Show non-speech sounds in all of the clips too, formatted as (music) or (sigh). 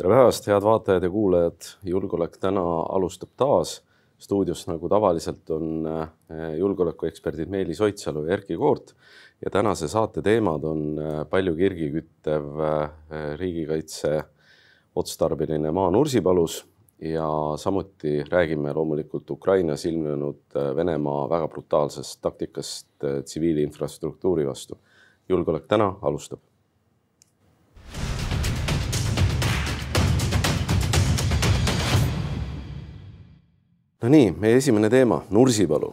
tere päevast, head vaatajad ja kuulajad. julgeolek täna alustab taas. stuudios nagu tavaliselt on äh, julgeolekueksperdid Meelis Oidsalu ja Erkki Koort ja tänase saate teemad on äh, palju kirgi küttev äh, riigikaitse otstarbeline maa Nursipalus ja samuti räägime loomulikult Ukrainas ilmnenud Venemaa väga brutaalsest taktikast tsiviilinfrastruktuuri vastu. julgeolek täna alustab. Nonii, meie esimene teema, Nursipalu,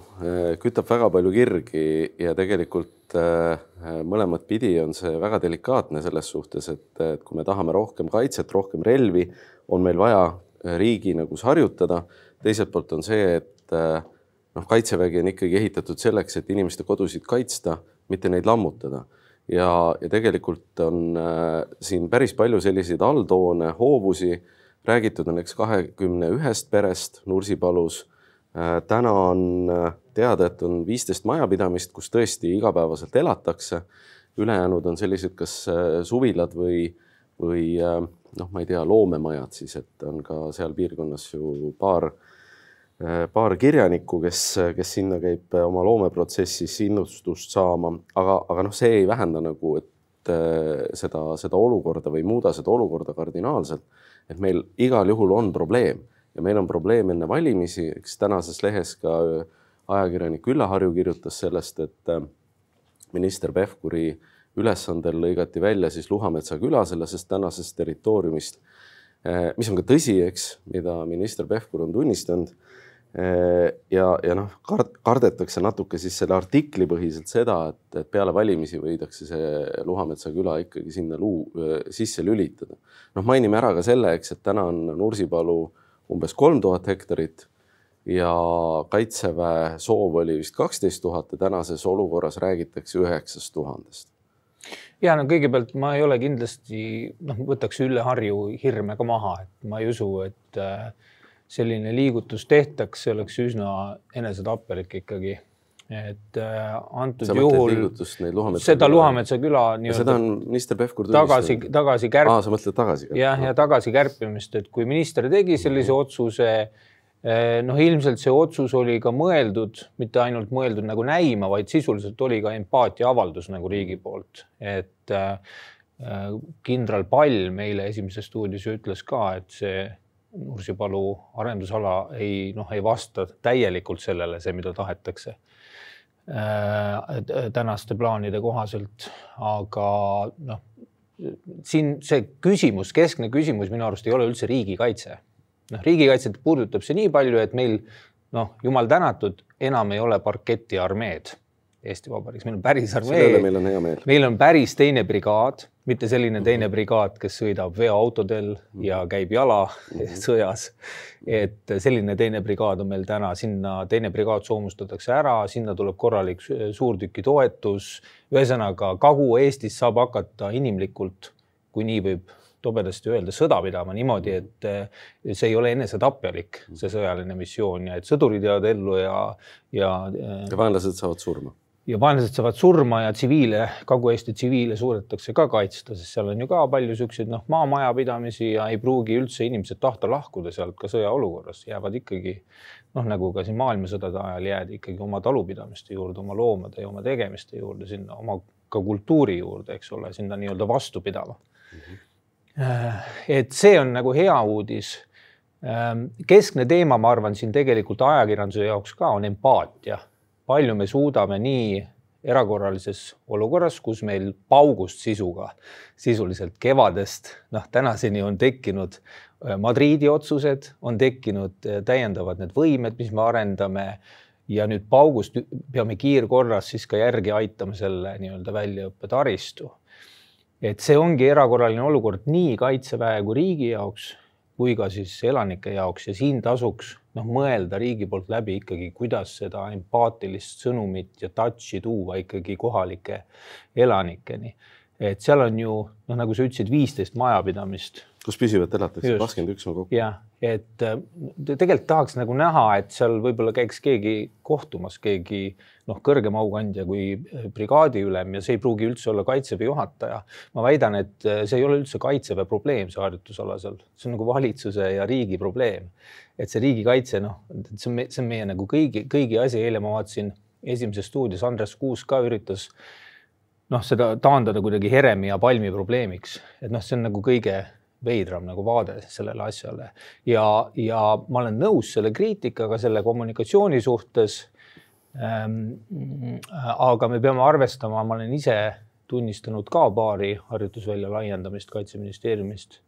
kütab väga palju kirgi ja tegelikult äh, mõlemat pidi on see väga delikaatne selles suhtes, et, et kui me tahame rohkem kaitset, rohkem relvi, on meil vaja äh, riigi nagu harjutada. teiselt poolt on see, et äh, noh, kaitsevägi on ikkagi ehitatud selleks, et inimeste kodusid kaitsta, mitte neid lammutada. ja, ja tegelikult on siin päris palju selliseid alltoone, hoovusi räägitud on eks kahekümne ühest perest Nursipalus. Äh, täna on äh, teada, et on viisteist majapidamist, kus tõesti igapäevaselt elatakse. ülejäänud on sellised, kas äh, suvilad või, või noh, ma ei tea, loomemajad siis, et on ka seal piirkonnas ju paar, paar kirjanikku, kes, kes sinna käib oma loomeprotsessis innustust saama, aga, aga noh, see ei vähenda nagu, et seda, seda olukorda või ei muuda seda olukorda kardinaalselt et meil igal juhul on probleem ja meil on probleem enne valimisi, eks tänases lehes ka äh, ajakirjanik Ülle Harju kirjutas sellest, et äh, minister Pevkuri ülesandel lõigati välja siis Luhametsa küla sellest tänasest territooriumist, äh, mis on ka tõsi, eks, mida minister Pevkur on tunnistanud ja, ja noh, kardetakse natuke siis selle artikli põhiselt seda, et, et peale valimisi võidakse see Luhametsa küla ikkagi sinna luu sisse lülitada. noh, mainime ära ka selle, eks, et täna on Nursipalu umbes kolm tuhat hektarit ja kaitseväe soov oli vist kaksteist tuhat ja tänases olukorras räägitakse üheksast tuhandest ja no kõigepealt ma ei ole kindlasti noh, võtaks Ülle Harju hirme ka maha, et ma ei usu, et äh, selline liigutus tehtaks, see oleks üsna enesetappelik ikkagi. et äh, antud sa juhul seda Luhametsa küla nii-öelda. seda on minister Pevkur tagasi, tagasi kärp-. aa, sa mõtled tagasi? jah, ja tagasi kärpimist, et kui minister tegi sellise mhm. otsuse eh, noh, ilmselt see otsus oli ka mõeldud, mitte ainult mõeldud nagu näima, vaid sisuliselt oli ka empaatiaavaldus nagu riigi poolt, et äh, kindral Pall meile Esimeses stuudios ju ütles ka, et see Nursipalu arendusala ei noh, ei vasta täielikult sellele, see, mida tahetakse äh, tänaste plaanide kohaselt, aga noh, siin see küsimus, keskne küsimus minu arust ei ole üldse riigikaitse. noh, riigikaitset puudutab see nii palju, et meil noh, jumal tänatud, enam ei ole parketiarmeed Eesti Vabariigis, meil on päris armee. meil on hea meel. meil on päris teine brigaad, mitte selline teine mhm. brigaad, kes sõidab veoautodel ja mhm. käib jala mhm. (laughs) sõjas. et selline teine brigaad on meil täna, sinna teine brigaad soomustatakse ära, sinna tuleb korralik suurtükitoetus. ühesõnaga Kagu-Eestis saab hakata inimlikult, kui nii võib tobedasti öelda, sõda pidama niimoodi, et see ei ole enesetapjalik, see sõjaline missioon ja et sõdurid jäävad ellu ja, ja. ja vaenlased saavad surma ja vaenlased saavad surma ja tsiviile, Kagu-Eesti tsiviile suudetakse ka kaitsta, sest seal on ju ka palju siukseid noh, maamajapidamisi ja ei pruugi üldse inimesed tahta lahkuda sealt ka sõjaolukorras, jäävad ikkagi noh, nagu ka siin maailmasõdade ajal jäädi ikkagi oma talupidamiste juurde, oma loomade ja oma tegemiste juurde, sinna oma ka kultuuri juurde, eks ole, sinna nii-öelda vastu pidama mm. -hmm. et see on nagu hea uudis. Ehm, keskne teema, ma arvan, siin tegelikult ajakirjanduse jaoks ka on empaatia palju me suudame nii erakorralises olukorras, kus meil paugust sisuga sisuliselt kevadest noh, tänaseni on tekkinud äh, Madriidi otsused, on tekkinud äh, täiendavad need võimed, mis me arendame ja nüüd paugust peame kiirkorras siis ka järgi aitama selle nii-öelda väljaõppetaristu. et see ongi erakorraline olukord nii kaitseväe kui riigi jaoks kui ka siis elanike jaoks ja siin tasuks noh, mõelda riigi poolt läbi ikkagi, kuidas seda empaatilist sõnumit ja touch'i tuua ikkagi kohalike elanikeni. et seal on ju noh, nagu sa ütlesid, viisteist majapidamist. Kus püsivalt elatakse, kakskümmend üks on kokku. jah, et äh, tegelikult tahaks nagu näha, et seal võib-olla käiks keegi kohtumas, keegi noh, kõrgem aukandja kui äh, brigaadiülem ja see ei pruugi üldse olla kaitseväe juhataja. ma väidan, et äh, see ei ole üldse kaitseväe probleem, see harjutusala seal, see on nagu valitsuse ja riigi probleem. et see riigikaitse, noh, see on, see on meie nagu kõigi, kõigi asi. eile ma vaatasin Esimeses stuudios Andres Kuus ka üritas noh, seda taandada kuidagi Heremi ja Palmi probleemiks, et noh, see on nagu kõige veidram nagu vaade sellele asjale ja, ja ma olen nõus selle kriitikaga selle kommunikatsiooni suhtes ähm,. aga me peame arvestama, ma olen ise tunnistanud ka paari harjutusvälja laiendamist kaitseministeeriumist.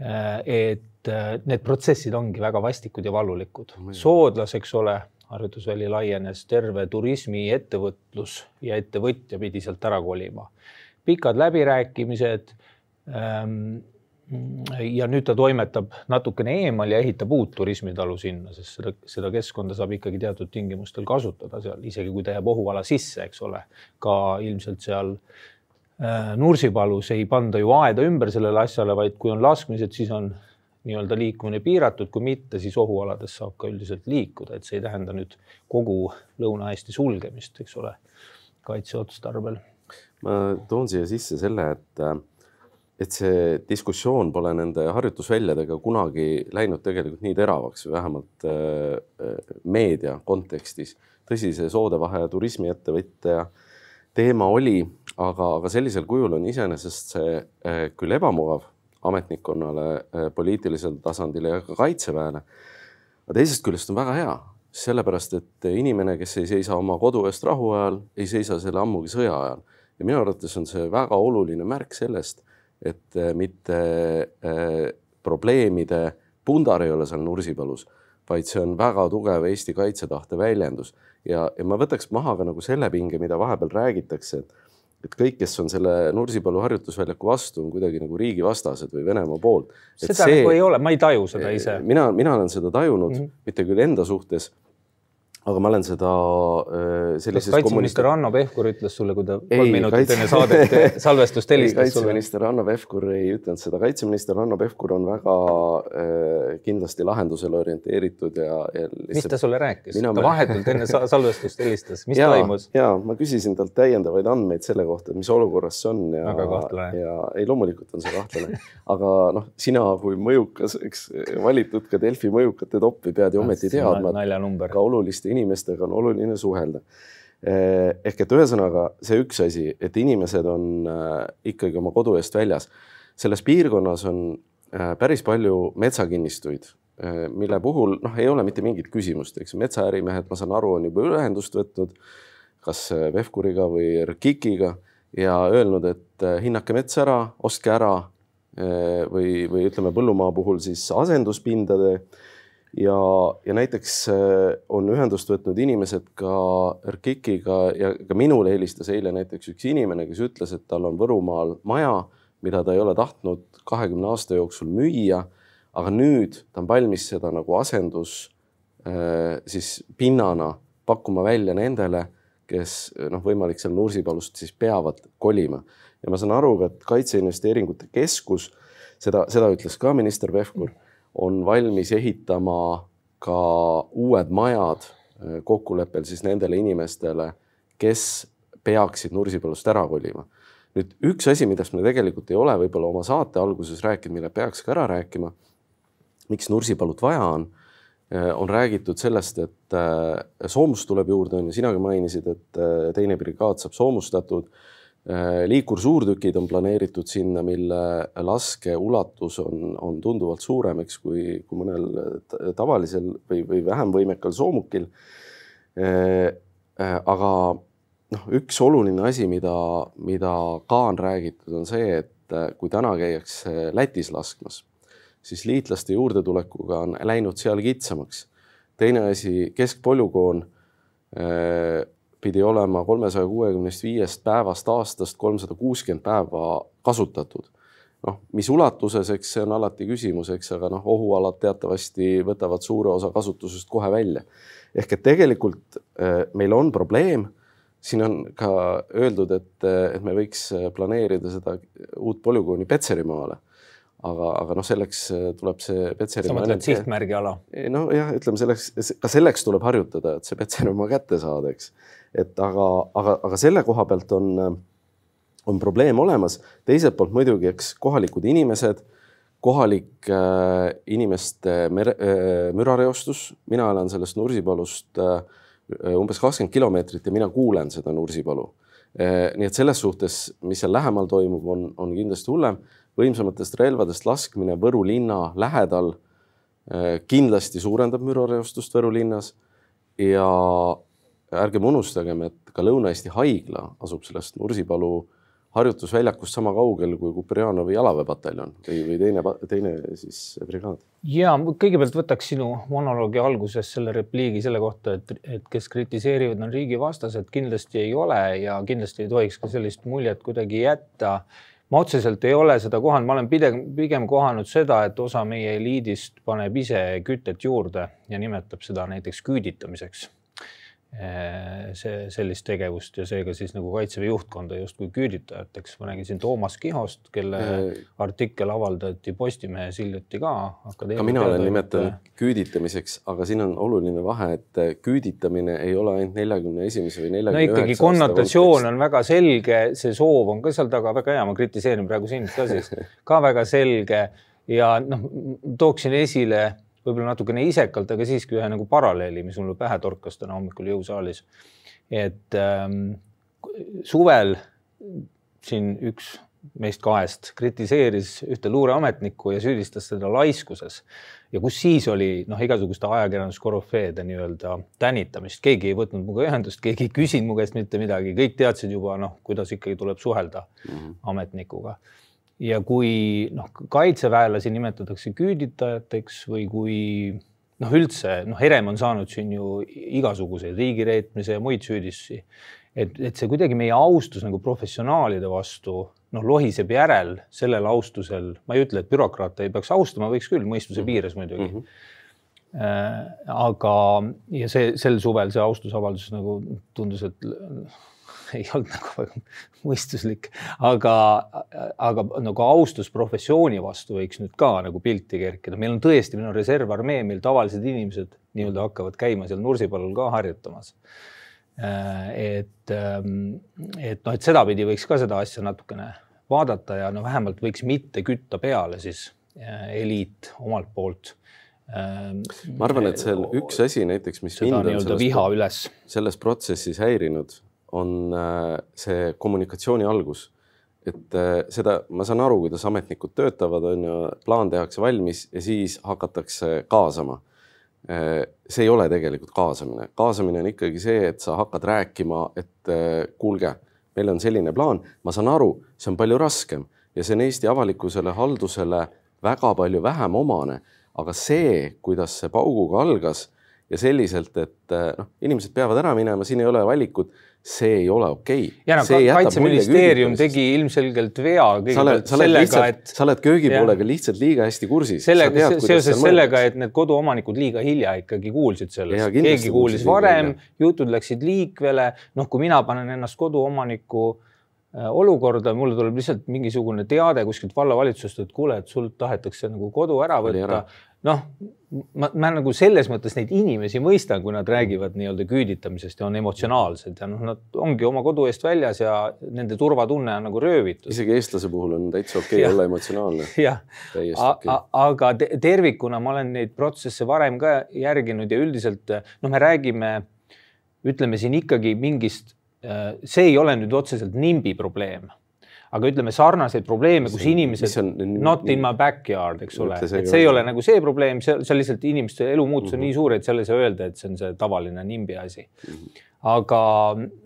Äh, et äh, need protsessid ongi väga vastikud ja valulikud. soodlas, eks ole, harjutusväli laienes, terve turismiettevõtlus ja ettevõtja pidi sealt ära kolima. pikad läbirääkimised ähm, ja nüüd ta toimetab natukene eemal ja ehitab uut turismitalu sinna, sest seda, seda keskkonda saab ikkagi teatud tingimustel kasutada seal, isegi kui ta jääb ohuala sisse, eks ole. ka ilmselt seal äh, Nursipalus ei panda ju aeda ümber sellele asjale, vaid kui on laskmised, siis on nii-öelda liikumine piiratud, kui mitte, siis ohualades saab ka üldiselt liikuda, et see ei tähenda nüüd kogu Lõuna-Eesti sulgemist, eks ole, kaitseotstarbel. ma toon siia sisse selle, et äh, et see diskussioon pole nende harjutusväljadega kunagi läinud tegelikult nii teravaks või vähemalt äh, äh, meedia kontekstis. tõsi, see Soodevahe turismiettevõtja teema oli, aga, aga sellisel kujul on iseenesest see äh, küll ebamugav ametnikkonnale poliitilisel tasandil ja ka kaitseväele. aga teisest küljest on väga hea, sellepärast et inimene, kes ei seisa oma kodu eest rahu ajal, ei seisa selle ammugi sõja ajal ja minu arvates on see väga oluline märk sellest et äh, mitte äh, probleemide pundar ei ole seal Nursipalus, vaid see on väga tugev Eesti kaitsetahte väljendus ja, ja ma võtaks maha ka nagu selle pinge, mida vahepeal räägitakse, et et kõik, kes on selle Nursipalu harjutusväljaku vastu, on kuidagi nagu riigivastased või Venemaa poolt. seda see, nagu ei ole, ma ei taju seda ise. mina, mina olen seda tajunud mm, -hmm. mitte küll enda suhtes aga ma olen seda äh, sellises kas kaitseminister kommunika... Hanno Pevkur ütles sulle, kui ta kolm minutit kaitse... enne saadet (laughs) salvestust helistas sulle? kaitseminister Hanno Pevkur ei ütelnud seda, kaitseminister Hanno Pevkur on väga äh, kindlasti lahendusele orienteeritud ja, ja lihtsalt... mis ta sulle rääkis? Mina... ta vahetult enne (laughs) salvestust helistas, mis ja, toimus? ja ma küsisin talt täiendavaid andmeid selle kohta, et mis olukorras see on ja, ja ei, loomulikult on see kahtlane. Aga noh, sina kui mõjukas, eks valitud ka Delfi mõjukate toppi pead ju ometi teadma ka oluliste inimestega on oluline suhelda. Eh, ehk et ühesõnaga see üks asi, et inimesed on eh, ikkagi oma kodu eest väljas. selles piirkonnas on eh, päris palju metsakinnistuid, mille puhul noh, ei ole mitte mingit küsimust, eks metsaärimehed, ma saan aru, on juba ühendust võtnud kas Vehkuriga või RKIK-iga ja öelnud, et hinnake mets ära, ostke ära või, või ütleme põllumaa puhul siis asenduspindade ja, ja näiteks äh, on ühendust võtnud inimesed ka RKIK-iga ja ka minule helistas eile näiteks üks inimene, kes ütles, et tal on Võrumaal maja, mida ta ei ole tahtnud kahekümne aasta jooksul müüa. aga nüüd ta on valmis seda nagu asendus äh, siis pinnana pakkuma välja nendele, kes noh, võimalik seal Nursipalust siis peavad kolima ja ma saan aru ka, et Kaitseinvesteeringute Keskus seda, seda ütles ka minister Pevkur mm on valmis ehitama ka uued majad äh, kokkuleppel siis nendele inimestele, kes peaksid Nursipalust ära kolima. nüüd üks asi, millest me tegelikult ei ole võib-olla oma saate alguses rääkinud, mille peaks ka ära rääkima. miks Nursipalut vaja on, äh, on räägitud sellest, et äh, soomust tuleb juurde, on ju, sinagi mainisid, et teine brigaad saab soomustatud liikursuurtükid on planeeritud sinna, mille laskeulatus on, on tunduvalt suurem, eks, kui, kui mõnel tavalisel või, või vähem võimekal soomukil. Äh, äh, aga noh, üks oluline asi, mida, mida ka on räägitud, on see, et kui täna käiakse Lätis laskmas, siis liitlaste juurdetulekuga on läinud seal kitsamaks. teine asi, keskpolügoon pidi olema kolmesaja kuuekümnest viiest päevast aastast kolmsada kuuskümmend päeva kasutatud. noh, mis ulatuses, eks see on alati küsimus, eks, aga noh, ohualad teatavasti võtavad suure osa kasutusest kohe välja. ehk et tegelikult eh, meil on probleem. siin on ka öeldud, et, et me võiks planeerida seda uut polügooni Petserimaale aga, aga noh, selleks tuleb see Petseri. sa mõtled sihtmärgi ala? nojah, ütleme selleks, ka selleks tuleb harjutada, et see Petserimaa kätte saada, eks. Et aga, aga, aga selle koha pealt on, on probleem olemas. teiselt poolt muidugi, eks kohalikud inimesed, kohalik äh, inimeste mere, äh, mürareostus, mina elan sellest Nursipalust äh, umbes kakskümmend kilomeetrit ja mina kuulen seda Nursipalu äh,. nii et selles suhtes, mis seal lähemal toimub, on, on kindlasti hullem võimsamatest relvadest laskmine Võru linna lähedal äh, kindlasti suurendab mürareostust Võru linnas. ja ärgem unustagem, et ka Lõuna-Eesti haigla asub sellest Nursipalu harjutusväljakust sama kaugel kui Kuperjanovi jalaväepataljon või, või teine, teine siis brigaad. ja kõigepealt võtaks sinu monoloogi alguses selle repliigi selle kohta, et, et kes kritiseerivad, on riigivastased, kindlasti ei ole ja kindlasti ei tohiks ka sellist muljet kuidagi jätta. Ma otseselt ei ole seda kohanud, ma olen pigem, pigem kohanud seda, et osa meie eliidist paneb ise kütet juurde ja nimetab seda näiteks küüditamiseks see, sellist tegevust ja seega siis nagu Kaitseväe juhtkonda justkui küüditajateks. ma räägin siin Toomas Kihost, kelle äh, artikkel avaldati Postimehes hiljuti ka. ka mina olen nimetanud et... küüditamiseks, aga siin on oluline vahe, et küüditamine ei ole ainult neljakümne esimese või neljakümne üheksa. no ikkagi konnotatsioon on väga selge, see soov on ka seal taga väga hea, ma kritiseerin praegu sind ka siis (laughs) ka väga selge ja noh, tooksin esile võib-olla natukene isekalt, aga siiski ühe nagu paralleeli, mis mulle pähe torkas täna hommikul jõusaalis. et ähm, suvel siin üks meist kahest kritiseeris ühte luureametnikku ja süüdistas teda laiskuses. ja kus siis oli noh, igasuguste ajakirjanduskorüfeede nii-öelda tänitamist, keegi ei võtnud minuga ühendust, keegi ei küsinud mu käest mitte midagi, kõik teadsid juba noh, kuidas ikkagi tuleb suhelda mm -hmm. ametnikuga ja kui noh, kaitseväelasi nimetatakse küüditajateks või kui noh, üldse noh, Herem on saanud siin ju igasuguseid riigireetmise ja muid süüdistusi. et, et see kuidagi meie austus nagu professionaalide vastu noh, lohiseb järel sellel austusel, ma ei ütle, et bürokraate ei peaks austama, võiks küll mõistuse piires muidugi mm. -hmm aga, ja see sel suvel see austusavaldus nagu tundus, et (laughs) ei olnud nagu väga mõistuslik, aga, aga nagu austus professiooni vastu võiks nüüd ka nagu pilti kerkida. meil on tõesti, meil on reservarmee, meil tavalised inimesed nii-öelda hakkavad käima seal Nursipalul ka harjutamas. et, et noh, et sedapidi võiks ka seda asja natukene vaadata ja no vähemalt võiks mitte kütta peale siis eliit omalt poolt ma arvan, et seal üks asi näiteks, mis mind on selles, selles protsessis häirinud, on äh, see kommunikatsiooni algus. et äh, seda, ma saan aru, kuidas ametnikud töötavad, on ju, plaan tehakse valmis ja siis hakatakse kaasama. Äh, see ei ole tegelikult kaasamine, kaasamine on ikkagi see, et sa hakkad rääkima, et kuulge, meil on selline plaan, ma saan aru, see on palju raskem ja see on Eesti avalikkusele, haldusele väga palju vähem omane, aga see, kuidas see pauguga algas ja selliselt, et noh, inimesed peavad ära minema, siin ei ole valikut see ei ole okei. Okay.. ja noh, kaitseministeerium tegi ilmselgelt vea kõigepealt sellega, et sa oled köögipoolega lihtsalt liiga hästi kursis. sellega, seoses sellega, et need koduomanikud liiga hilja ikkagi kuulsid sellest, keegi kuulis varem, jutud läksid liikvele, noh, kui mina panen ennast koduomaniku äh, olukorda, mulle tuleb lihtsalt mingisugune teade kuskilt vallavalitsusest, et kuule, et sult tahetakse nagu kodu ära. võtta noh, ma, ma nagu selles mõttes neid inimesi mõistan, kui nad räägivad nii-öelda küüditamisest ja on emotsionaalsed ja noh, nad ongi oma kodu eest väljas ja nende turvatunne on nagu röövitud. isegi eestlase puhul on täitsa okei okay olla emotsionaalne. (laughs) jah, aga te tervikuna ma olen neid protsesse varem ka järginud ja üldiselt noh, me räägime, ütleme siin ikkagi mingist, see ei ole nüüd otseselt nimbi probleem aga ütleme sarnaseid probleeme, kus inimesed on, not in my backyard, eks ole, et see ei ole nagu see probleem, see, see lihtsalt inimeste elu muutus on mm -hmm. nii suur, et seal ei saa öelda, et see on see tavaline nimbi asi mm. -hmm aga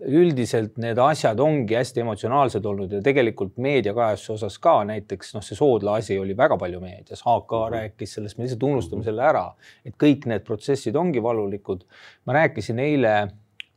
üldiselt need asjad ongi hästi emotsionaalsed olnud ja tegelikult meediakajastuse osas ka näiteks noh, see Soodla asi oli väga palju meedias, AK mm -hmm. rääkis sellest, me lihtsalt unustame mm -hmm. selle ära, et kõik need protsessid ongi valulikud. ma rääkisin eile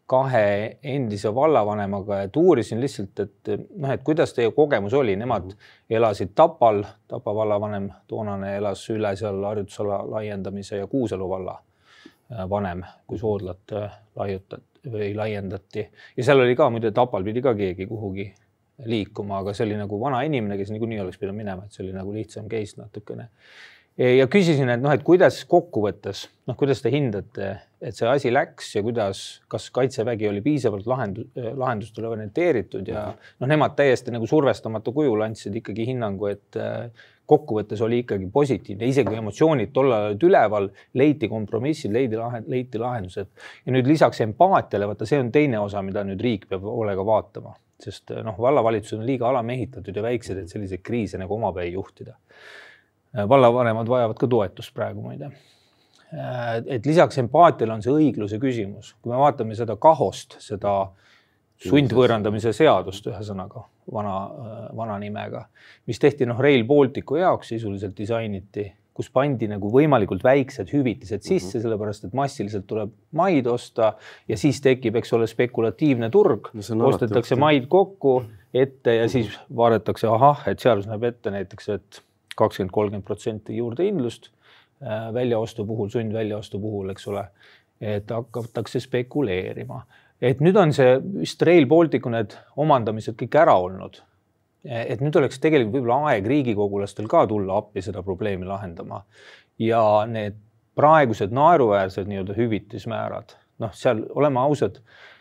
kahe endise vallavanemaga, et uurisin lihtsalt, et noh, et kuidas teie kogemus oli, nemad mhm. elasid Tapal, Tapa vallavanem toonane elas üle seal harjutusala laiendamise ja Kuusalu valla äh, vanem, kui Soodlat äh, laiutati või laiendati ja seal oli ka muide Tapal pidi ka keegi kuhugi liikuma, aga see oli nagu vana inimene, kes niikuinii oleks pidanud minema, et see oli nagu lihtsam case natukene. ja küsisin, et noh, et kuidas kokkuvõttes, noh, kuidas te hindate, et see asi läks ja kuidas, kas kaitsevägi oli piisavalt lahendu, lahendustele orienteeritud ja noh, nemad täiesti nagu survestamata kujul andsid ikkagi hinnangu, et kokkuvõttes oli ikkagi positiivne, isegi kui emotsioonid tollal olid üleval, leiti kompromissid, leidi lahend, leiti lahendused ja nüüd lisaks empaatiale, vaata, see on teine osa, mida nüüd riik peab hoolega vaatama sest noh, vallavalitsused on liiga alamehitatud ja väiksed, et selliseid kriise nagu omapäi juhtida. vallavanemad vajavad ka toetust praegu muide. Et lisaks empaatiale on see õigluse küsimus, kui me vaatame seda kahost, seda sundvõõrandamise seadust, ühesõnaga vana, vana nimega, mis tehti noh, Rail Balticu jaoks sisuliselt disainiti kus pandi nagu võimalikult väiksed hüvitised sisse mm, -hmm. sellepärast et massiliselt tuleb maid osta ja siis tekib, eks ole, spekulatiivne turg. No,, ostetakse maid kokku ette ja siis vaadatakse, ahah, et seadus näeb ette näiteks, et kakskümmend, kolmkümmend protsenti juurdehindlust. äh, väljaostu puhul, sundväljaostu puhul, eks ole, et hakatakse spekuleerima. Et nüüd on see vist Rail Balticu need omandamised kõik ära olnud. Et nüüd oleks tegelikult võib-olla aeg riigikogulastel ka tulla appi seda probleemi lahendama. Ja need praegused naeruväärsed nii-öelda hüvitismäärad, noh, seal oleme ausad Äh,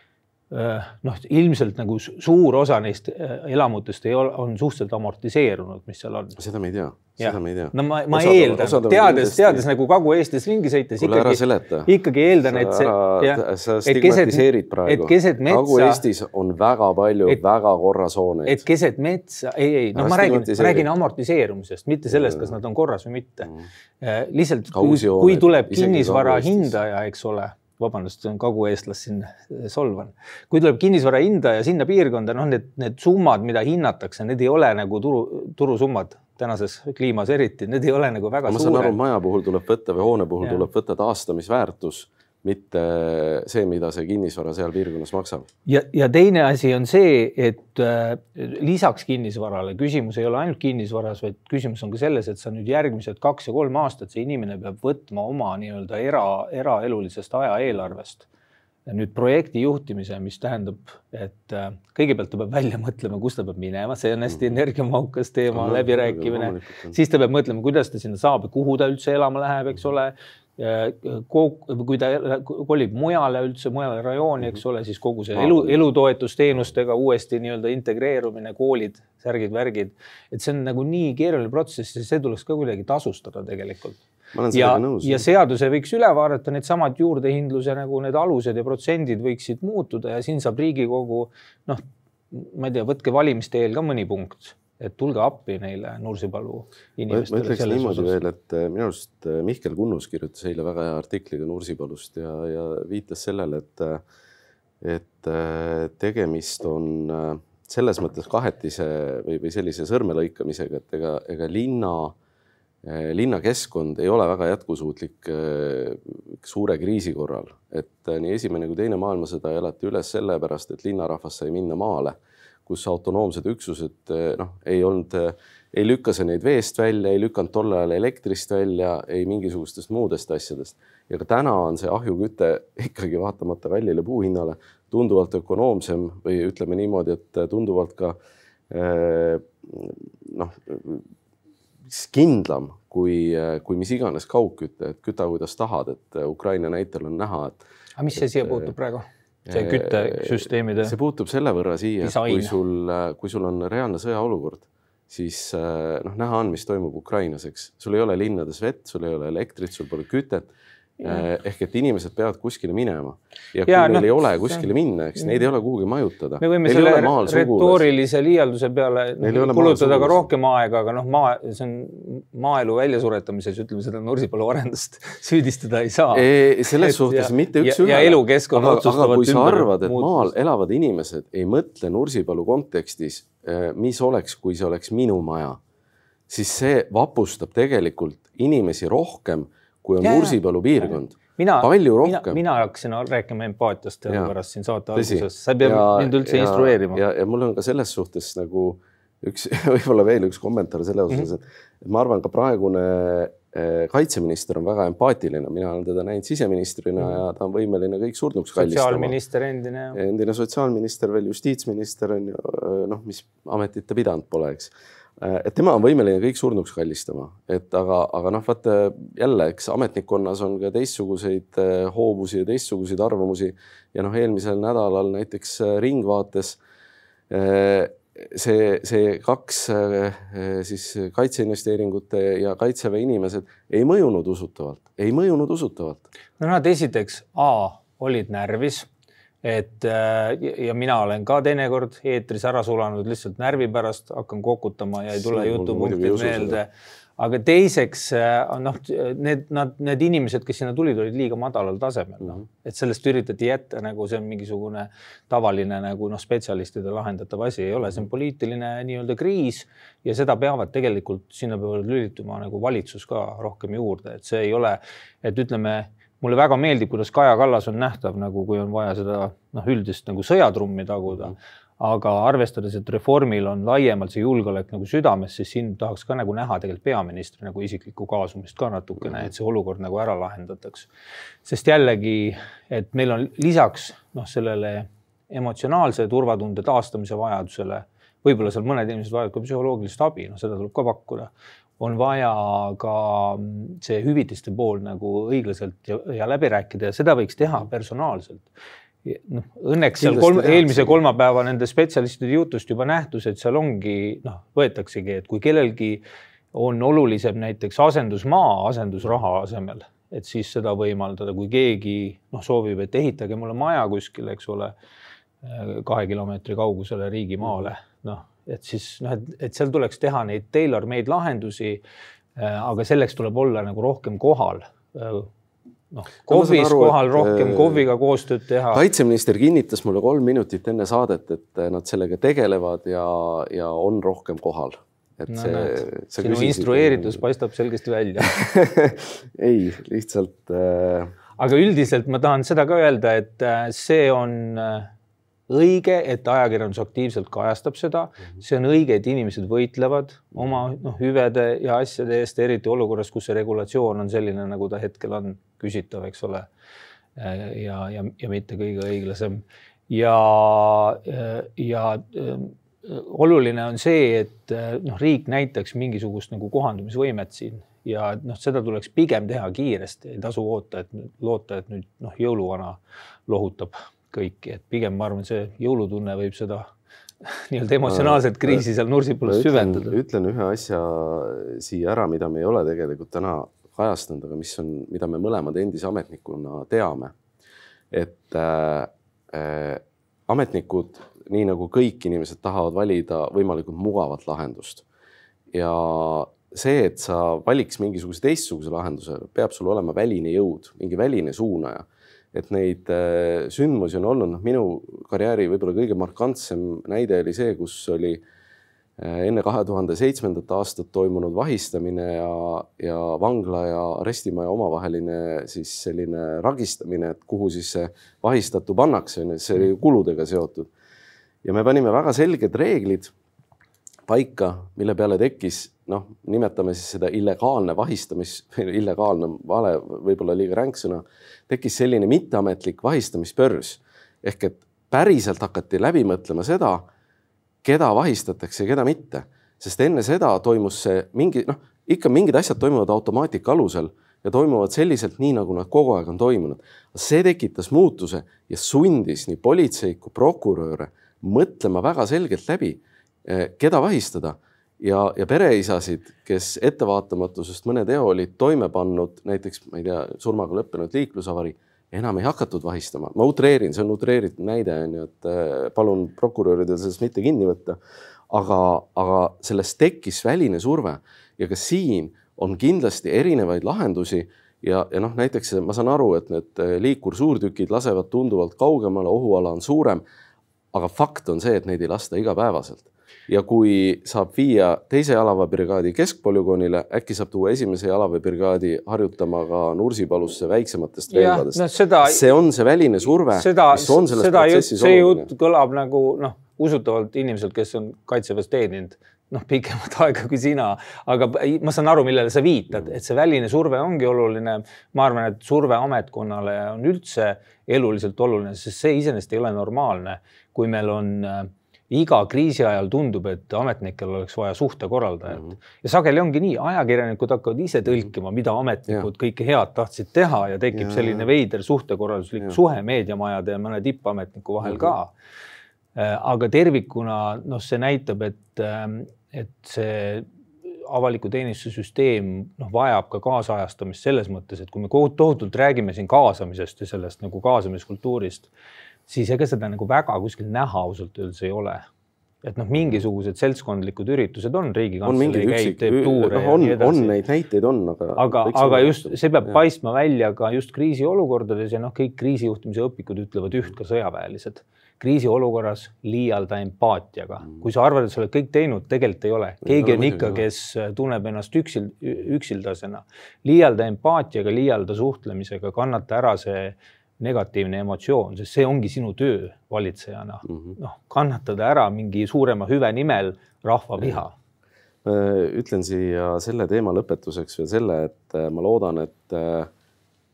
noh, ilmselt nagu suur osa neist äh, elamutest ei ole, on suhteliselt amortiseerunud, mis seal on. seda me ei tea, seda me ei tea. no ma, ma osad, eeldan, teades, teades nagu Kagu-Eestis ringi sõites ikkagi, ikkagi eeldan, et see. sa stigmatiseerid praegu. Kagu-Eestis on väga palju et, väga korras hooneid. et keset metsa, ei, ei, noh, ma räägin, ma räägin amortiseerumisest, mitte sellest, kas nad on korras või mitte mm.. Äh, lihtsalt, kui, kui tuleb kinnisvara hindaja, eks ole vabandust, kagueestlast siin solvan. kui tuleb kinnisvara hinda ja sinna piirkonda, noh, need, need summad, mida hinnatakse, need ei ole nagu turu, turusummad tänases kliimas eriti, need ei ole nagu väga ma suured. saan aru, maja puhul tuleb võtta või hoone puhul ja. tuleb võtta taastamisväärtus mitte see, mida see kinnisvara seal piirkonnas maksab. ja, ja teine asi on see, et äh, lisaks kinnisvarale küsimus ei ole ainult kinnisvaras, vaid küsimus on ka selles, et sa nüüd järgmised kaks ja kolm aastat, see inimene peab võtma oma nii-öelda era, eraelulisest ajaeelarvest nüüd projekti juhtimise, mis tähendab, et äh, kõigepealt ta peab välja mõtlema, kus ta peab minema, see on hästi mhm. energiamahukas teema no,, läbirääkimine. siis ta peab mõtlema, kuidas ta sinna saab ja kuhu ta üldse elama läheb, eks ole kui ta kolib mujale üldse, mujale rajooni, eks ole, siis kogu see elu, elutoetusteenustega uuesti nii-öelda integreerumine, koolid, särgid, värgid. et see on nagu nii keeruline protsess ja see tuleks ka kuidagi tasustada tegelikult. ja, ja seaduse võiks üle vaadata, needsamad juurdehindluse nagu need alused ja protsendid võiksid muutuda ja siin saab Riigikogu noh, ma ei tea, võtke valimiste eel ka mõni punkt et tulge appi neile Nursipalu inimestele. ma ütleks niimoodi osas. veel, et äh, minu arust äh, Mihkel Kunnus kirjutas eile väga hea artikli ka Nursipalust ja, ja viitas sellele, et, äh, et tegemist on selles mõttes kahetise või, või sellise sõrmelõikamisega, et ega, ega linna, linnakeskkond ei ole väga jätkusuutlik suure kriisi korral, et nii esimene kui teine maailmasõda elati üles sellepärast, et linnarahvas sai minna maale kus autonoomsed üksused eh, noh, ei olnud, eh, ei lükka see neid veest välja, ei lükanud tol ajal elektrist välja, ei mingisugustest muudest asjadest. ja ka täna on see ahjuküte (laughs) ikkagi vaatamata kallile puuhinnale tunduvalt ökonoomsem või ütleme niimoodi, et tunduvalt ka eh, noh, kindlam kui, kui mis iganes kaugküte, et küta kuidas tahad, et Ukraina näitel on näha, et. aga mis see siia puutub praegu? See küttesüsteemide. see puutub selle võrra siia, kui sul, kui sul on reaalne sõjaolukord, siis noh, näha on, mis toimub Ukrainas, eks, sul ei ole linnades vett, sul ei ole elektrit, sul pole kütet Äh, ehk et inimesed peavad kuskile minema ja kui ja, neil no, ei ole kuskile minna, eks neid ei ole kuhugi majutada. me võime selle retoorilise liialduse peale kulutada ka rohkem aega, aga noh, maa, see on maaelu väljasuretaamises, ütleme seda Nursipalu arendust (laughs) süüdistada ei saa. selles et, suhtes ja, mitte üks-ühele. ja elukeskkonna otsustavad kui sa arvad, et muutus. maal elavad inimesed ei mõtle Nursipalu kontekstis, äh, mis oleks, kui see oleks minu maja, siis see vapustab tegelikult inimesi rohkem kui on Nursipalu piirkond. mina, palju rohkem. mina hakkasin rääkima empaatiast teadupärast siin saate alguses, sa ei pea mind üldse ja, instrueerima. ja, ja mul on ka selles suhtes nagu üks, (laughs) võib-olla veel üks kommentaar selle osas mm, -hmm. et ma arvan, ka praegune kaitseminister on väga empaatiline, mina olen teda näinud siseministrina mm. ja ta on võimeline kõik surnuks kallistama. sotsiaalminister endine. endine sotsiaalminister, veel justiitsminister on ju noh, mis ametit ta pidanud pole, eks et tema on võimeline kõik surnuks kallistama, et aga, aga noh, vaata jälle, eks ametnikkonnas on ka teistsuguseid äh, hoovusi ja teistsuguseid arvamusi. Ja noh, eelmisel nädalal näiteks äh, Ringvaates see, see kaks siis kaitseinvesteeringute ja kaitseväe inimesed ei mõjunud usutavalt, ei mõjunud usutavalt. no nad esiteks A olid närvis et äh, ja mina olen ka teinekord eetris ära sulanud lihtsalt närvi pärast, hakkan kokutama ja ei tule jutupunktid meelde. aga teiseks äh, noh, need, nad, need inimesed, kes sinna tulid, olid liiga madalal tasemel, noh, mhm. et sellest üritati jätta nagu see on mingisugune tavaline nagu noh, spetsialistide lahendatav asi ei ole, see on poliitiline nii-öelda kriis ja seda peavad tegelikult, sinna peavad lülituma nagu valitsus ka rohkem juurde, et see ei ole, et ütleme mulle väga meeldib, kuidas Kaja Kallas on nähtav nagu, kui on vaja seda noh, üldist nagu sõjatrummi taguda. aga arvestades, et Reformil on laiemalt see julgeolek nagu südames, siis siin tahaks ka nagu näha tegelikult peaministri nagu isiklikku kaasumist ka natukene, et see olukord nagu ära lahendataks. sest jällegi, et meil on lisaks noh, sellele emotsionaalse turvatunde taastamise vajadusele võib-olla seal mõned inimesed vajavad ka psühholoogilist abi, noh, seda tuleb ka pakkuda on vaja ka see hüvitiste pool nagu õiglaselt ja, ja läbi rääkida ja seda võiks teha personaalselt. noh, õnneks seal kolm, eelmise kolmapäeva nende spetsialistide jutust juba nähtus, et seal ongi noh, võetaksegi, et kui kellelgi on olulisem näiteks asendusmaa asendusraha asemel, et siis seda võimaldada, kui keegi noh, soovib, et ehitage mulle maja kuskile, eks ole, kahe kilomeetri kaugusele riigimaale, noh et siis noh, et, et seal tuleks teha neid tailor-made lahendusi. Äh, aga selleks tuleb olla nagu rohkem kohal äh, noh, kohvis aru, kohal rohkem, äh, kohviga koostööd teha. kaitseminister kinnitas mulle kolm minutit enne saadet, et nad sellega tegelevad ja, ja on rohkem kohal. et no, see. sinu instrueeritus on... paistab selgesti välja (laughs) ei, lihtsalt äh.... aga üldiselt ma tahan seda ka öelda, et see on äh, õige, et ajakirjandus aktiivselt kajastab seda, mhm. see on õige, et inimesed võitlevad oma noh, hüvede ja asjade eest, eriti olukorras, kus see regulatsioon on selline, nagu ta hetkel on, küsitav, eks ole. ja, ja, ja mitte kõige õiglasem. Ja, ja oluline on see, et noh, riik näitaks mingisugust nagu kohandumisvõimet siin. Ja noh, seda tuleks pigem teha kiiresti, ei tasu oota, et loota, et nüüd noh, jõuluvana lohutab kõiki, et pigem ma arvan, see jõulutunne võib seda (laughs) nii-öelda emotsionaalset kriisi seal Nursipalus süvendada. ütlen ühe asja siia ära, mida me ei ole tegelikult täna kajastanud, aga mis on, mida me mõlemad endise ametnikuna teame. et äh, äh, ametnikud, nii nagu kõik inimesed tahavad valida võimalikult mugavat lahendust. ja see, et sa valiks mingisuguse teistsuguse lahenduse, peab sul olema väline jõud, mingi väline suunaja et neid äh, sündmusi on olnud, noh, minu karjääri võib-olla kõige markantsem näide oli see, kus oli äh, enne kahe tuhande seitsmendat aastat toimunud vahistamine ja, ja vangla ja arestimaja omavaheline siis selline ragistamine, et kuhu siis see vahistatu pannakse, on ju, see oli kuludega seotud. ja me panime väga selged reeglid paika, mille peale tekkis noh, nimetame siis seda illegaalne vahistamis, illegaalne vale, võib-olla liiga ränk sõna, tekkis selline mitteametlik vahistamisbörs ehk et päriselt hakati läbi mõtlema seda, keda vahistatakse ja keda mitte, sest enne seda toimus see mingi noh, ikka mingid asjad toimuvad automaatika alusel ja toimuvad selliselt, nii nagu nad kogu aeg on toimunud. see tekitas muutuse ja sundis nii politseid kui prokuröre mõtlema väga selgelt läbi, eh, keda vahistada ja, ja pereisasid, kes ettevaatamatusest mõne teo olid toime pannud, näiteks ma ei tea, surmaga lõppenud liiklusavari, enam ei hakatud vahistama. ma utreerin, see on utreeritud näide on ju, et äh, palun prokuröridel sellest mitte kinni võtta. aga, aga sellest tekkis väline surve ja ka siin on kindlasti erinevaid lahendusi ja, ja noh, näiteks ma saan aru, et need äh, liikursuurtükid lasevad tunduvalt kaugemale, ohuala on suurem. aga fakt on see, et neid ei lasta igapäevaselt ja kui saab viia teise jalaväebrigaadi keskpolügoonile, äkki saab tuua esimese jalaväebrigaadi harjutama ka Nursipalusse väiksematest relvadest no,. Seda... see on see väline surve, mis on selles protsessis oluline. see jutt kõlab nagu noh, usutavalt inimeselt, kes on kaitseväes teeninud noh, pikemat (laughs) aega kui sina, aga ma saan aru, millele sa viitad, et see väline surve ongi oluline. ma arvan, et surve ametkonnale on üldse eluliselt oluline, sest see iseenesest ei ole normaalne, kui meil on äh, iga kriisi ajal tundub, et ametnikel oleks vaja suhtekorraldajat mm -hmm. ja sageli ongi nii, ajakirjanikud hakkavad ise tõlkima, mida ametnikud ja. kõike head tahtsid teha ja tekib ja. selline veider suhtekorralduslik ja. suhe meediamajade ja mõne tippametniku vahel mm -hmm. ka. Äh, aga tervikuna noh, see näitab, et, ähm, et see avaliku teenistuse süsteem noh, vajab ka kaasajastamist selles mõttes, et kui me tohutult räägime siin kaasamisest ja sellest nagu kaasamiskultuurist siis ega seda nagu väga kuskil näha ausalt öeldes ei ole. et noh, mingisugused seltskondlikud üritused on, riigikantselei käib, teeb tuure no,. on, on neid näiteid on, aga. aga, aga just see peab ja. paistma välja ka just kriisiolukordades ja noh, kõik kriisijuhtimise õpikud ütlevad üht, ka sõjaväelised kriisiolukorras liialda empaatiaga. Mm. kui sa arvad, et sa oled kõik teinud, tegelikult ei ole. keegi on ikka, kes tunneb ennast üksil, üksildasena. liialda empaatiaga, liialda suhtlemisega, kannata ära see negatiivne emotsioon, sest see ongi sinu töö valitsejana mm -hmm.. noh, kannatada ära mingi suurema hüve nimel rahva viha. ütlen siia selle teema lõpetuseks veel selle, et äh, ma loodan, et, äh,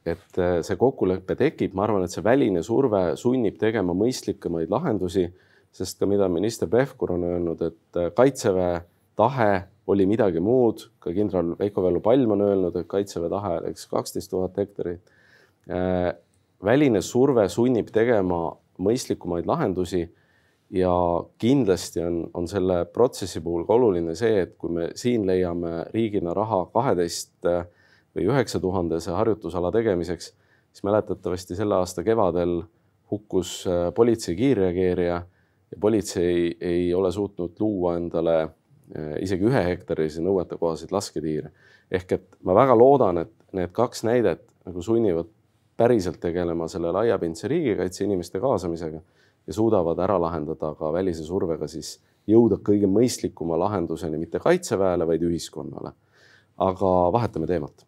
et äh, see kokkulepe tekib, ma arvan, et see väline surve sunnib tegema mõistlikumaid lahendusi, sest ka mida minister Pevkur on öelnud, et kaitseväe tahe oli midagi muud, ka kindral Veiko Vello Palm on öelnud, et kaitseväe tahe oleks kaksteist tuhat hektarit. Väline surve sunnib tegema mõistlikumaid lahendusi ja kindlasti on, on selle protsessi puhul ka oluline see, et kui me siin leiame riigina raha kaheteist või üheksa tuhandese harjutusala tegemiseks, siis mäletatavasti selle aasta kevadel hukkus äh, politsei kiirreageerija ja politsei ei ole suutnud luua endale äh, isegi ühe hektarilisi nõuetekohaseid lasketiire. ehk et ma väga loodan, et need kaks näidet nagu sunnivad päriselt tegelema selle laiapindse riigikaitse inimeste kaasamisega ja suudavad ära lahendada ka välise survega siis jõuda kõige mõistlikuma lahenduseni mitte kaitseväele, vaid ühiskonnale. aga vahetame teemat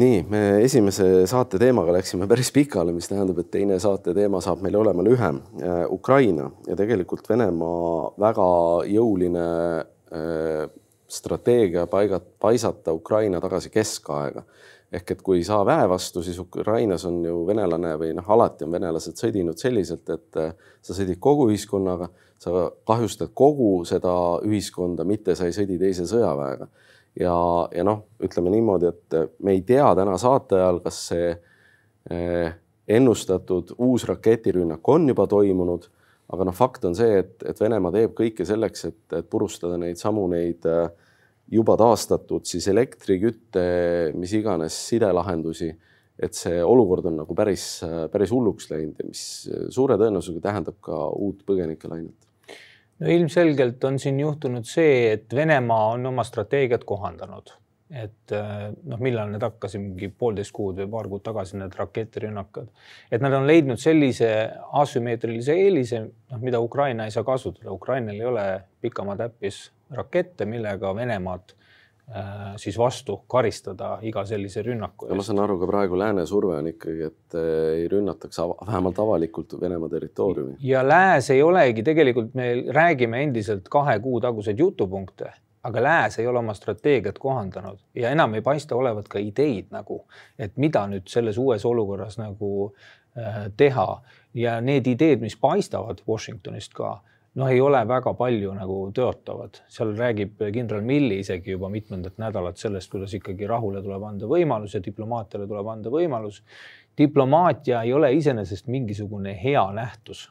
nii, me esimese saate teemaga läksime päris pikale, mis tähendab, et teine saate teema saab meil olema lühem. Äh, Ukraina ja tegelikult Venemaa väga jõuline äh, strateegia paigat-, paisata Ukraina tagasi keskaega. ehk et kui ei saa väe vastu, siis Ukrainas on ju venelane või noh, alati on venelased sõdinud selliselt, et äh, sa sõdid kogu ühiskonnaga, sa kahjustad kogu seda ühiskonda, mitte sa ei sõdi teise sõjaväega ja, ja noh, ütleme niimoodi, et me ei tea täna saate ajal, kas see eh, ennustatud uus raketirünnak on juba toimunud, aga noh, fakt on see, et, et Venemaa teeb kõike selleks, et, et purustada neid samu neid eh, juba taastatud siis elektrikütte, mis iganes sidelahendusi. et see olukord on nagu päris, päris hulluks läinud ja mis suure tõenäosusega tähendab ka uut põgenikelainet no ilmselgelt on siin juhtunud see, et Venemaa on oma strateegiat kohandanud, et äh, noh, millal need hakkasid, mingi poolteist kuud või paar kuud tagasi need raketirünnakud, et nad on leidnud sellise asümmeetrilise eelise, noh, mida Ukraina ei saa kasutada. Ukrainal ei ole pikamaa täppis rakette, millega Venemaad siis vastu karistada iga sellise rünnaku eest. ma saan aru, ka praegu lääne surve on ikkagi, et äh, ei rünnataks av vähemalt avalikult Venemaa territooriumi. ja lääs ei olegi tegelikult, me räägime endiselt kahe kuu taguseid jutupunkte, aga lääs ei ole oma strateegiat kohandanud ja enam ei paista olevat ka ideid nagu, et mida nüüd selles uues olukorras nagu äh, teha ja need ideed, mis paistavad Washingtonist ka noh, ei ole väga palju nagu tõotavad, seal räägib kindral Milli isegi juba mitmendat nädalat sellest, kuidas ikkagi rahule tuleb anda võimalus ja diplomaatiale tuleb anda võimalus. diplomaatia ei ole iseenesest mingisugune hea nähtus.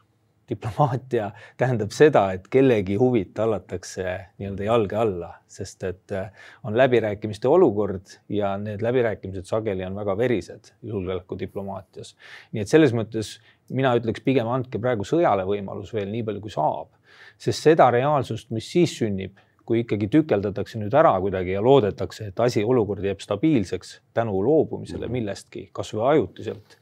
Diplomaatia tähendab seda, et kellegi huvid tallatakse nii-öelda jalge alla, sest et äh, on läbirääkimiste olukord ja need läbirääkimised sageli on väga verised julgeolekudiplomaatias. nii et selles mõttes mina ütleks pigem andke praegu sõjale võimalus veel nii palju, kui saab, sest seda reaalsust, mis siis sünnib, kui ikkagi tükeldatakse nüüd ära kuidagi ja loodetakse, et asi, olukord jääb stabiilseks tänu loobumisele mhm. millestki, kasvõi ajutiselt,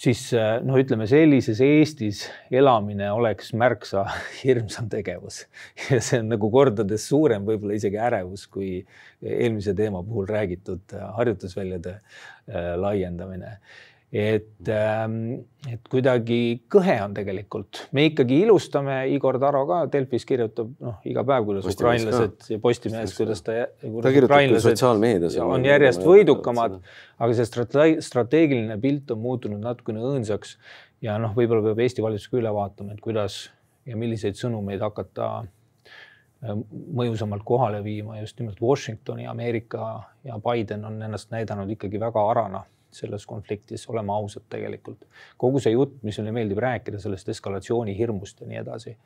siis noh, ütleme sellises Eestis elamine oleks märksa (laughs) hirmsam tegevus. Ja see on nagu kordades suurem, võib-olla isegi ärevus kui eelmise teema puhul räägitud harjutusväljade äh, laiendamine et, ähm, et kuidagi kõhe on tegelikult, me ikkagi ilustame, Igor Taro ka Delfis kirjutab noh, iga päev, kuidas Postimees ukrainlased ja Postimehes, kuidas ta, ta kirjutab sotsiaalmeedias on järjest võidukamad, aga see strate strateegiline pilt on muutunud natukene õõnsaks. Ja noh, võib-olla peab Eesti valitsus ka üle vaatama, et kuidas ja milliseid sõnumeid hakata äh, mõjusamalt kohale viima. Just nimelt Washingtoni, Ameerika ja Biden on ennast näidanud ikkagi väga arana selles konfliktis, oleme ausad tegelikult. kogu see jutt, mis meile meeldib rääkida sellest eskalatsiooni hirmust ja nii edasi.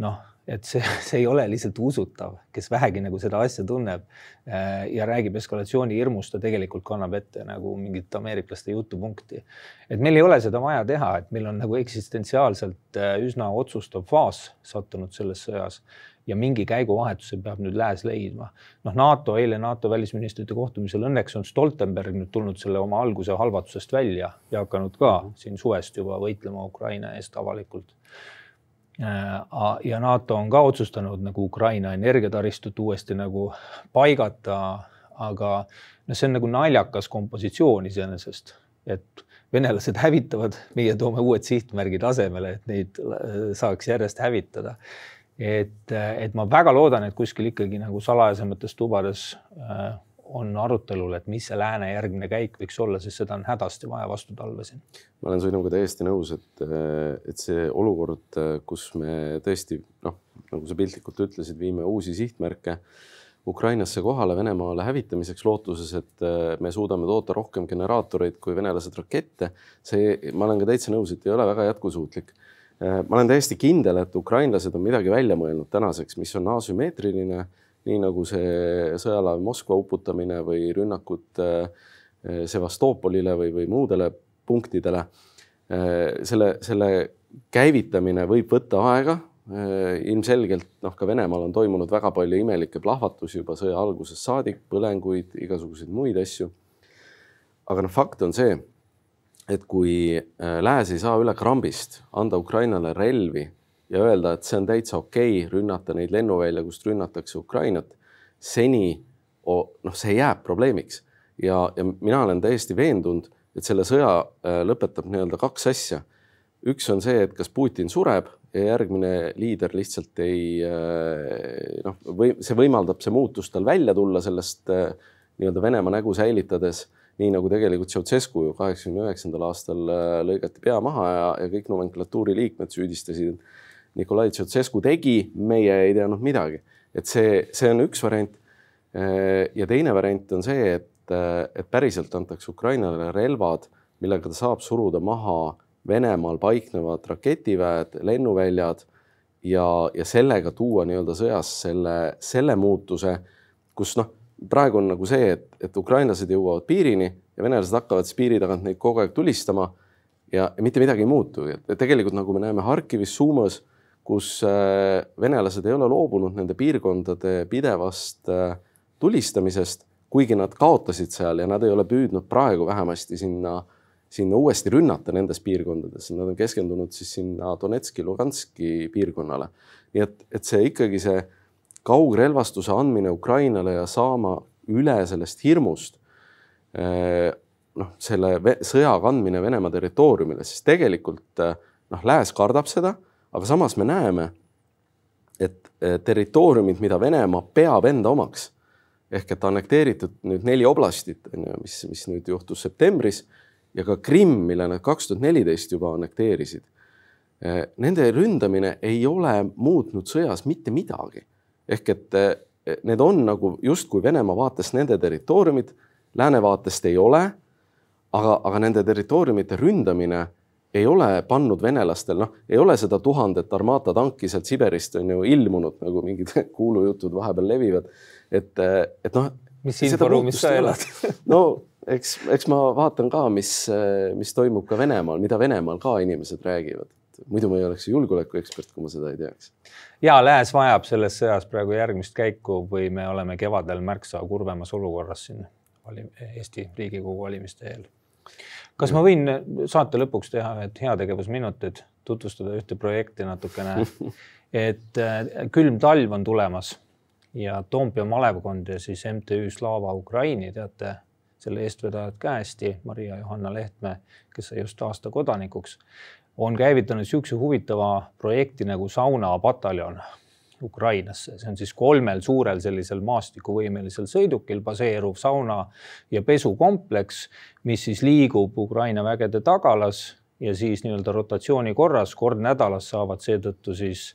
noh, et see, (laughs) see ei ole lihtsalt usutav, kes vähegi nagu seda asja tunneb äh, ja räägib eskalatsiooni hirmust, ta tegelikult kannab ette nagu mingit ameeriklaste jutupunkti. et meil ei ole seda vaja teha, et meil on nagu eksistentsiaalselt äh, üsna otsustav faas sattunud selles sõjas ja mingi käiguvahetuse peab nüüd lääs leidma. noh, NATO eile NATO välisministrite kohtumisel õnneks on Stoltenberg nüüd tulnud selle oma alguse halvatusest välja ja hakanud ka mhm. siin suvest juba võitlema Ukraina eest avalikult. Äh, ja NATO on ka otsustanud nagu Ukraina energiataristut uuesti nagu paigata, aga noh, see on nagu naljakas kompositsioon iseenesest, et venelased hävitavad, meie toome uued sihtmärgid asemele, et neid äh, saaks järjest hävitada et, et ma väga loodan, et kuskil ikkagi nagu salajasemates tubades äh, on arutelul, et mis see lääne järgmine käik võiks olla, sest seda on hädasti vaja vastu talve siin. ma olen sinuga täiesti nõus, et, et see olukord, kus me tõesti noh, nagu sa piltlikult ütlesid, viime uusi sihtmärke Ukrainasse kohale Venemaale hävitamiseks lootuses, et me suudame toota rohkem generaatoreid kui venelased rakette. see, ma olen ka täitsa nõus, et ei ole väga jätkusuutlik Äh, ma olen täiesti kindel, et ukrainlased on midagi välja mõelnud tänaseks, mis on asümmeetriline, nii nagu see sõjalaev Moskva uputamine või rünnakud äh, Sevastopolile või, või muudele punktidele. Äh, selle, selle käivitamine võib võtta aega. ilmselgelt noh, ka Venemaal on toimunud väga palju imelikke plahvatusi juba sõja algusest saadik, põlenguid, igasuguseid muid asju. aga noh, fakt on see et kui äh, lääs ei saa üle krambist anda Ukrainale relvi ja öelda, et see on täitsa okei okay, rünnata neid lennuvälja, kust rünnatakse Ukrainat, seni noh, see jääb probleemiks ja, ja mina olen täiesti veendunud, et selle sõja äh, lõpetab nii-öelda kaks asja. üks on see, et kas Putin sureb ja järgmine liider lihtsalt ei äh, noh, või see võimaldab see muutus tal välja tulla sellest nii-öelda Venemaa nägu säilitades nii nagu tegelikult Ceausescu ju kaheksakümne üheksandal aastal äh, lõigati pea maha ja, ja kõik nomenklatuuri liikmed süüdistasid, Nikolai Ceausescu tegi, meie ei teadnud midagi. et see, see on üks variant. Äh, ja teine variant on see, et, äh, et päriselt antakse Ukrainale relvad, millega ta saab suruda maha Venemaal paiknevad raketiväed, lennuväljad ja, ja sellega tuua nii-öelda sõjas selle, selle muutuse, kus noh praegu on nagu see, et, et ukrainlased jõuavad piirini ja venelased hakkavad siis piiri tagant neid kogu aeg tulistama ja, ja mitte midagi ei muutu. et tegelikult nagu me näeme Harkivis, Suumas, kus äh, venelased ei ole loobunud nende piirkondade pidevast äh, tulistamisest, kuigi nad kaotasid seal ja nad ei ole püüdnud praegu vähemasti sinna, sinna uuesti rünnata nendes piirkondades, nad on keskendunud siis sinna Donetski, Luganski piirkonnale. nii et, et see ikkagi see kaugrelvastuse andmine Ukrainale ja saama üle sellest hirmust eh, noh, selle sõja kandmine Venemaa territooriumile, siis tegelikult eh, noh, lääs kardab seda, aga samas me näeme, et eh, territooriumid, mida Venemaa peab enda omaks ehk et annekteeritud nüüd neli oblastit, on ju, mis, mis nüüd juhtus septembris ja ka Krimm, mille nad kaks tuhat neliteist juba annekteerisid. Nende ründamine ei ole muutnud sõjas mitte midagi ehk et eh, need on nagu justkui Venemaa vaates nende territooriumid, lääne vaatest ei ole. aga, aga nende territooriumite ründamine ei ole pannud venelastel, noh, ei ole seda tuhandet Armata tanki sealt Siberist on ju ilmunud, nagu mingid (laughs) kuulujutud vahepeal levivad. et, eh, et noh. mis inforuumis sa elad (laughs) no eks, eks ma vaatan ka, mis, eh, mis toimub ka Venemaal, mida Venemaal ka inimesed räägivad muidu ma ei oleks julgeolekuekspert, kui ma seda ei teaks. ja lääs vajab selles sõjas praegu järgmist käiku või me oleme kevadel märksa kurvemas olukorras siin Eesti Riigikogu valimiste eel. kas ma võin saate lõpuks teha ühed heategevusminutid, tutvustada ühte projekti natukene, (laughs) et äh, külm talv on tulemas ja Toompea malevkond ja siis MTÜ Slava Ukraini, teate, selle eestvedajad käesti, Maria-Johanna Lehtme, kes sai just aasta kodanikuks, on käivitanud niisuguse huvitava projekti nagu saunapataljon Ukrainasse, see on siis kolmel suurel sellisel maastikuvõimelisel sõidukil baseeruv sauna ja pesukompleks, mis siis liigub Ukraina vägede tagalas ja siis nii-öelda rotatsiooni korras kord nädalas saavad seetõttu siis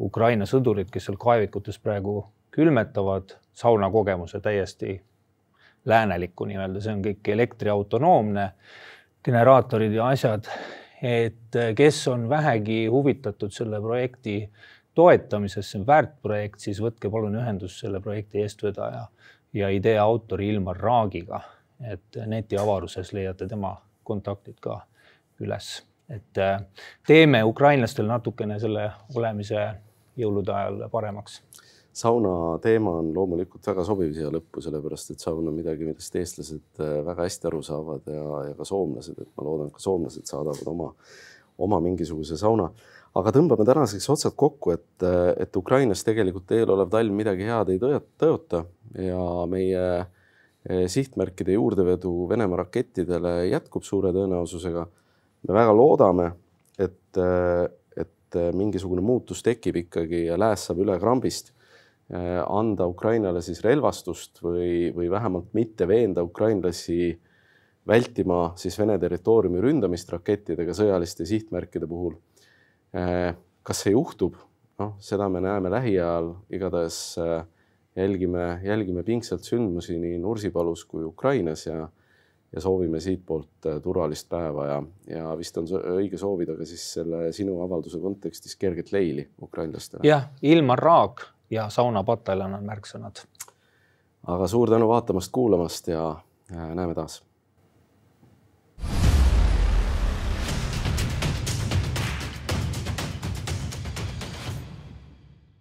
Ukraina sõdurid, kes seal kaevikutes praegu külmetavad, saunakogemuse täiesti läänelikku nii-öelda, see on kõik elektriautonoomne, generaatorid ja asjad. Et kes on vähegi huvitatud selle projekti toetamisest, see on väärt projekt, siis võtke palun ühendust selle projekti eestvedaja ja idee autori Ilmar Raagiga, et netiavaruses leiate tema kontaktid ka üles, et teeme ukrainlastele natukene selle olemise jõulude ajal paremaks sauna teema on loomulikult väga sobiv siia lõppu, sellepärast et saun on midagi, millest eestlased äh, väga hästi aru saavad ja, ja ka soomlased, et ma loodan, et ka soomlased saadavad oma, oma mingisuguse sauna. aga tõmbame tänaseks otsad kokku, et, et Ukrainas tegelikult eelolev talv midagi head ei tõota ja meie äh, sihtmärkide juurdevedu Venemaa rakettidele jätkub suure tõenäosusega. me väga loodame, et, äh, et mingisugune muutus tekib ikkagi ja lääs saab üle krambist Äh, anda Ukrainale siis relvastust või, või vähemalt mitte veenda ukrainlasi vältima siis Vene territooriumi ründamist rakettidega sõjaliste sihtmärkide puhul. Äh, kas see juhtub? noh, seda me näeme lähiajal, igatahes äh, jälgime, jälgime pingsalt sündmusi nii Nursipalus kui Ukrainas ja ja soovime siitpoolt turvalist päeva ja, ja vist on õige soovida ka siis selle sinu avalduse kontekstis kerget leili ukrainlastele. jah, Ilmar Raag ja saunapataljon on märksõnad. aga suur tänu vaatamast, kuulamast ja näeme taas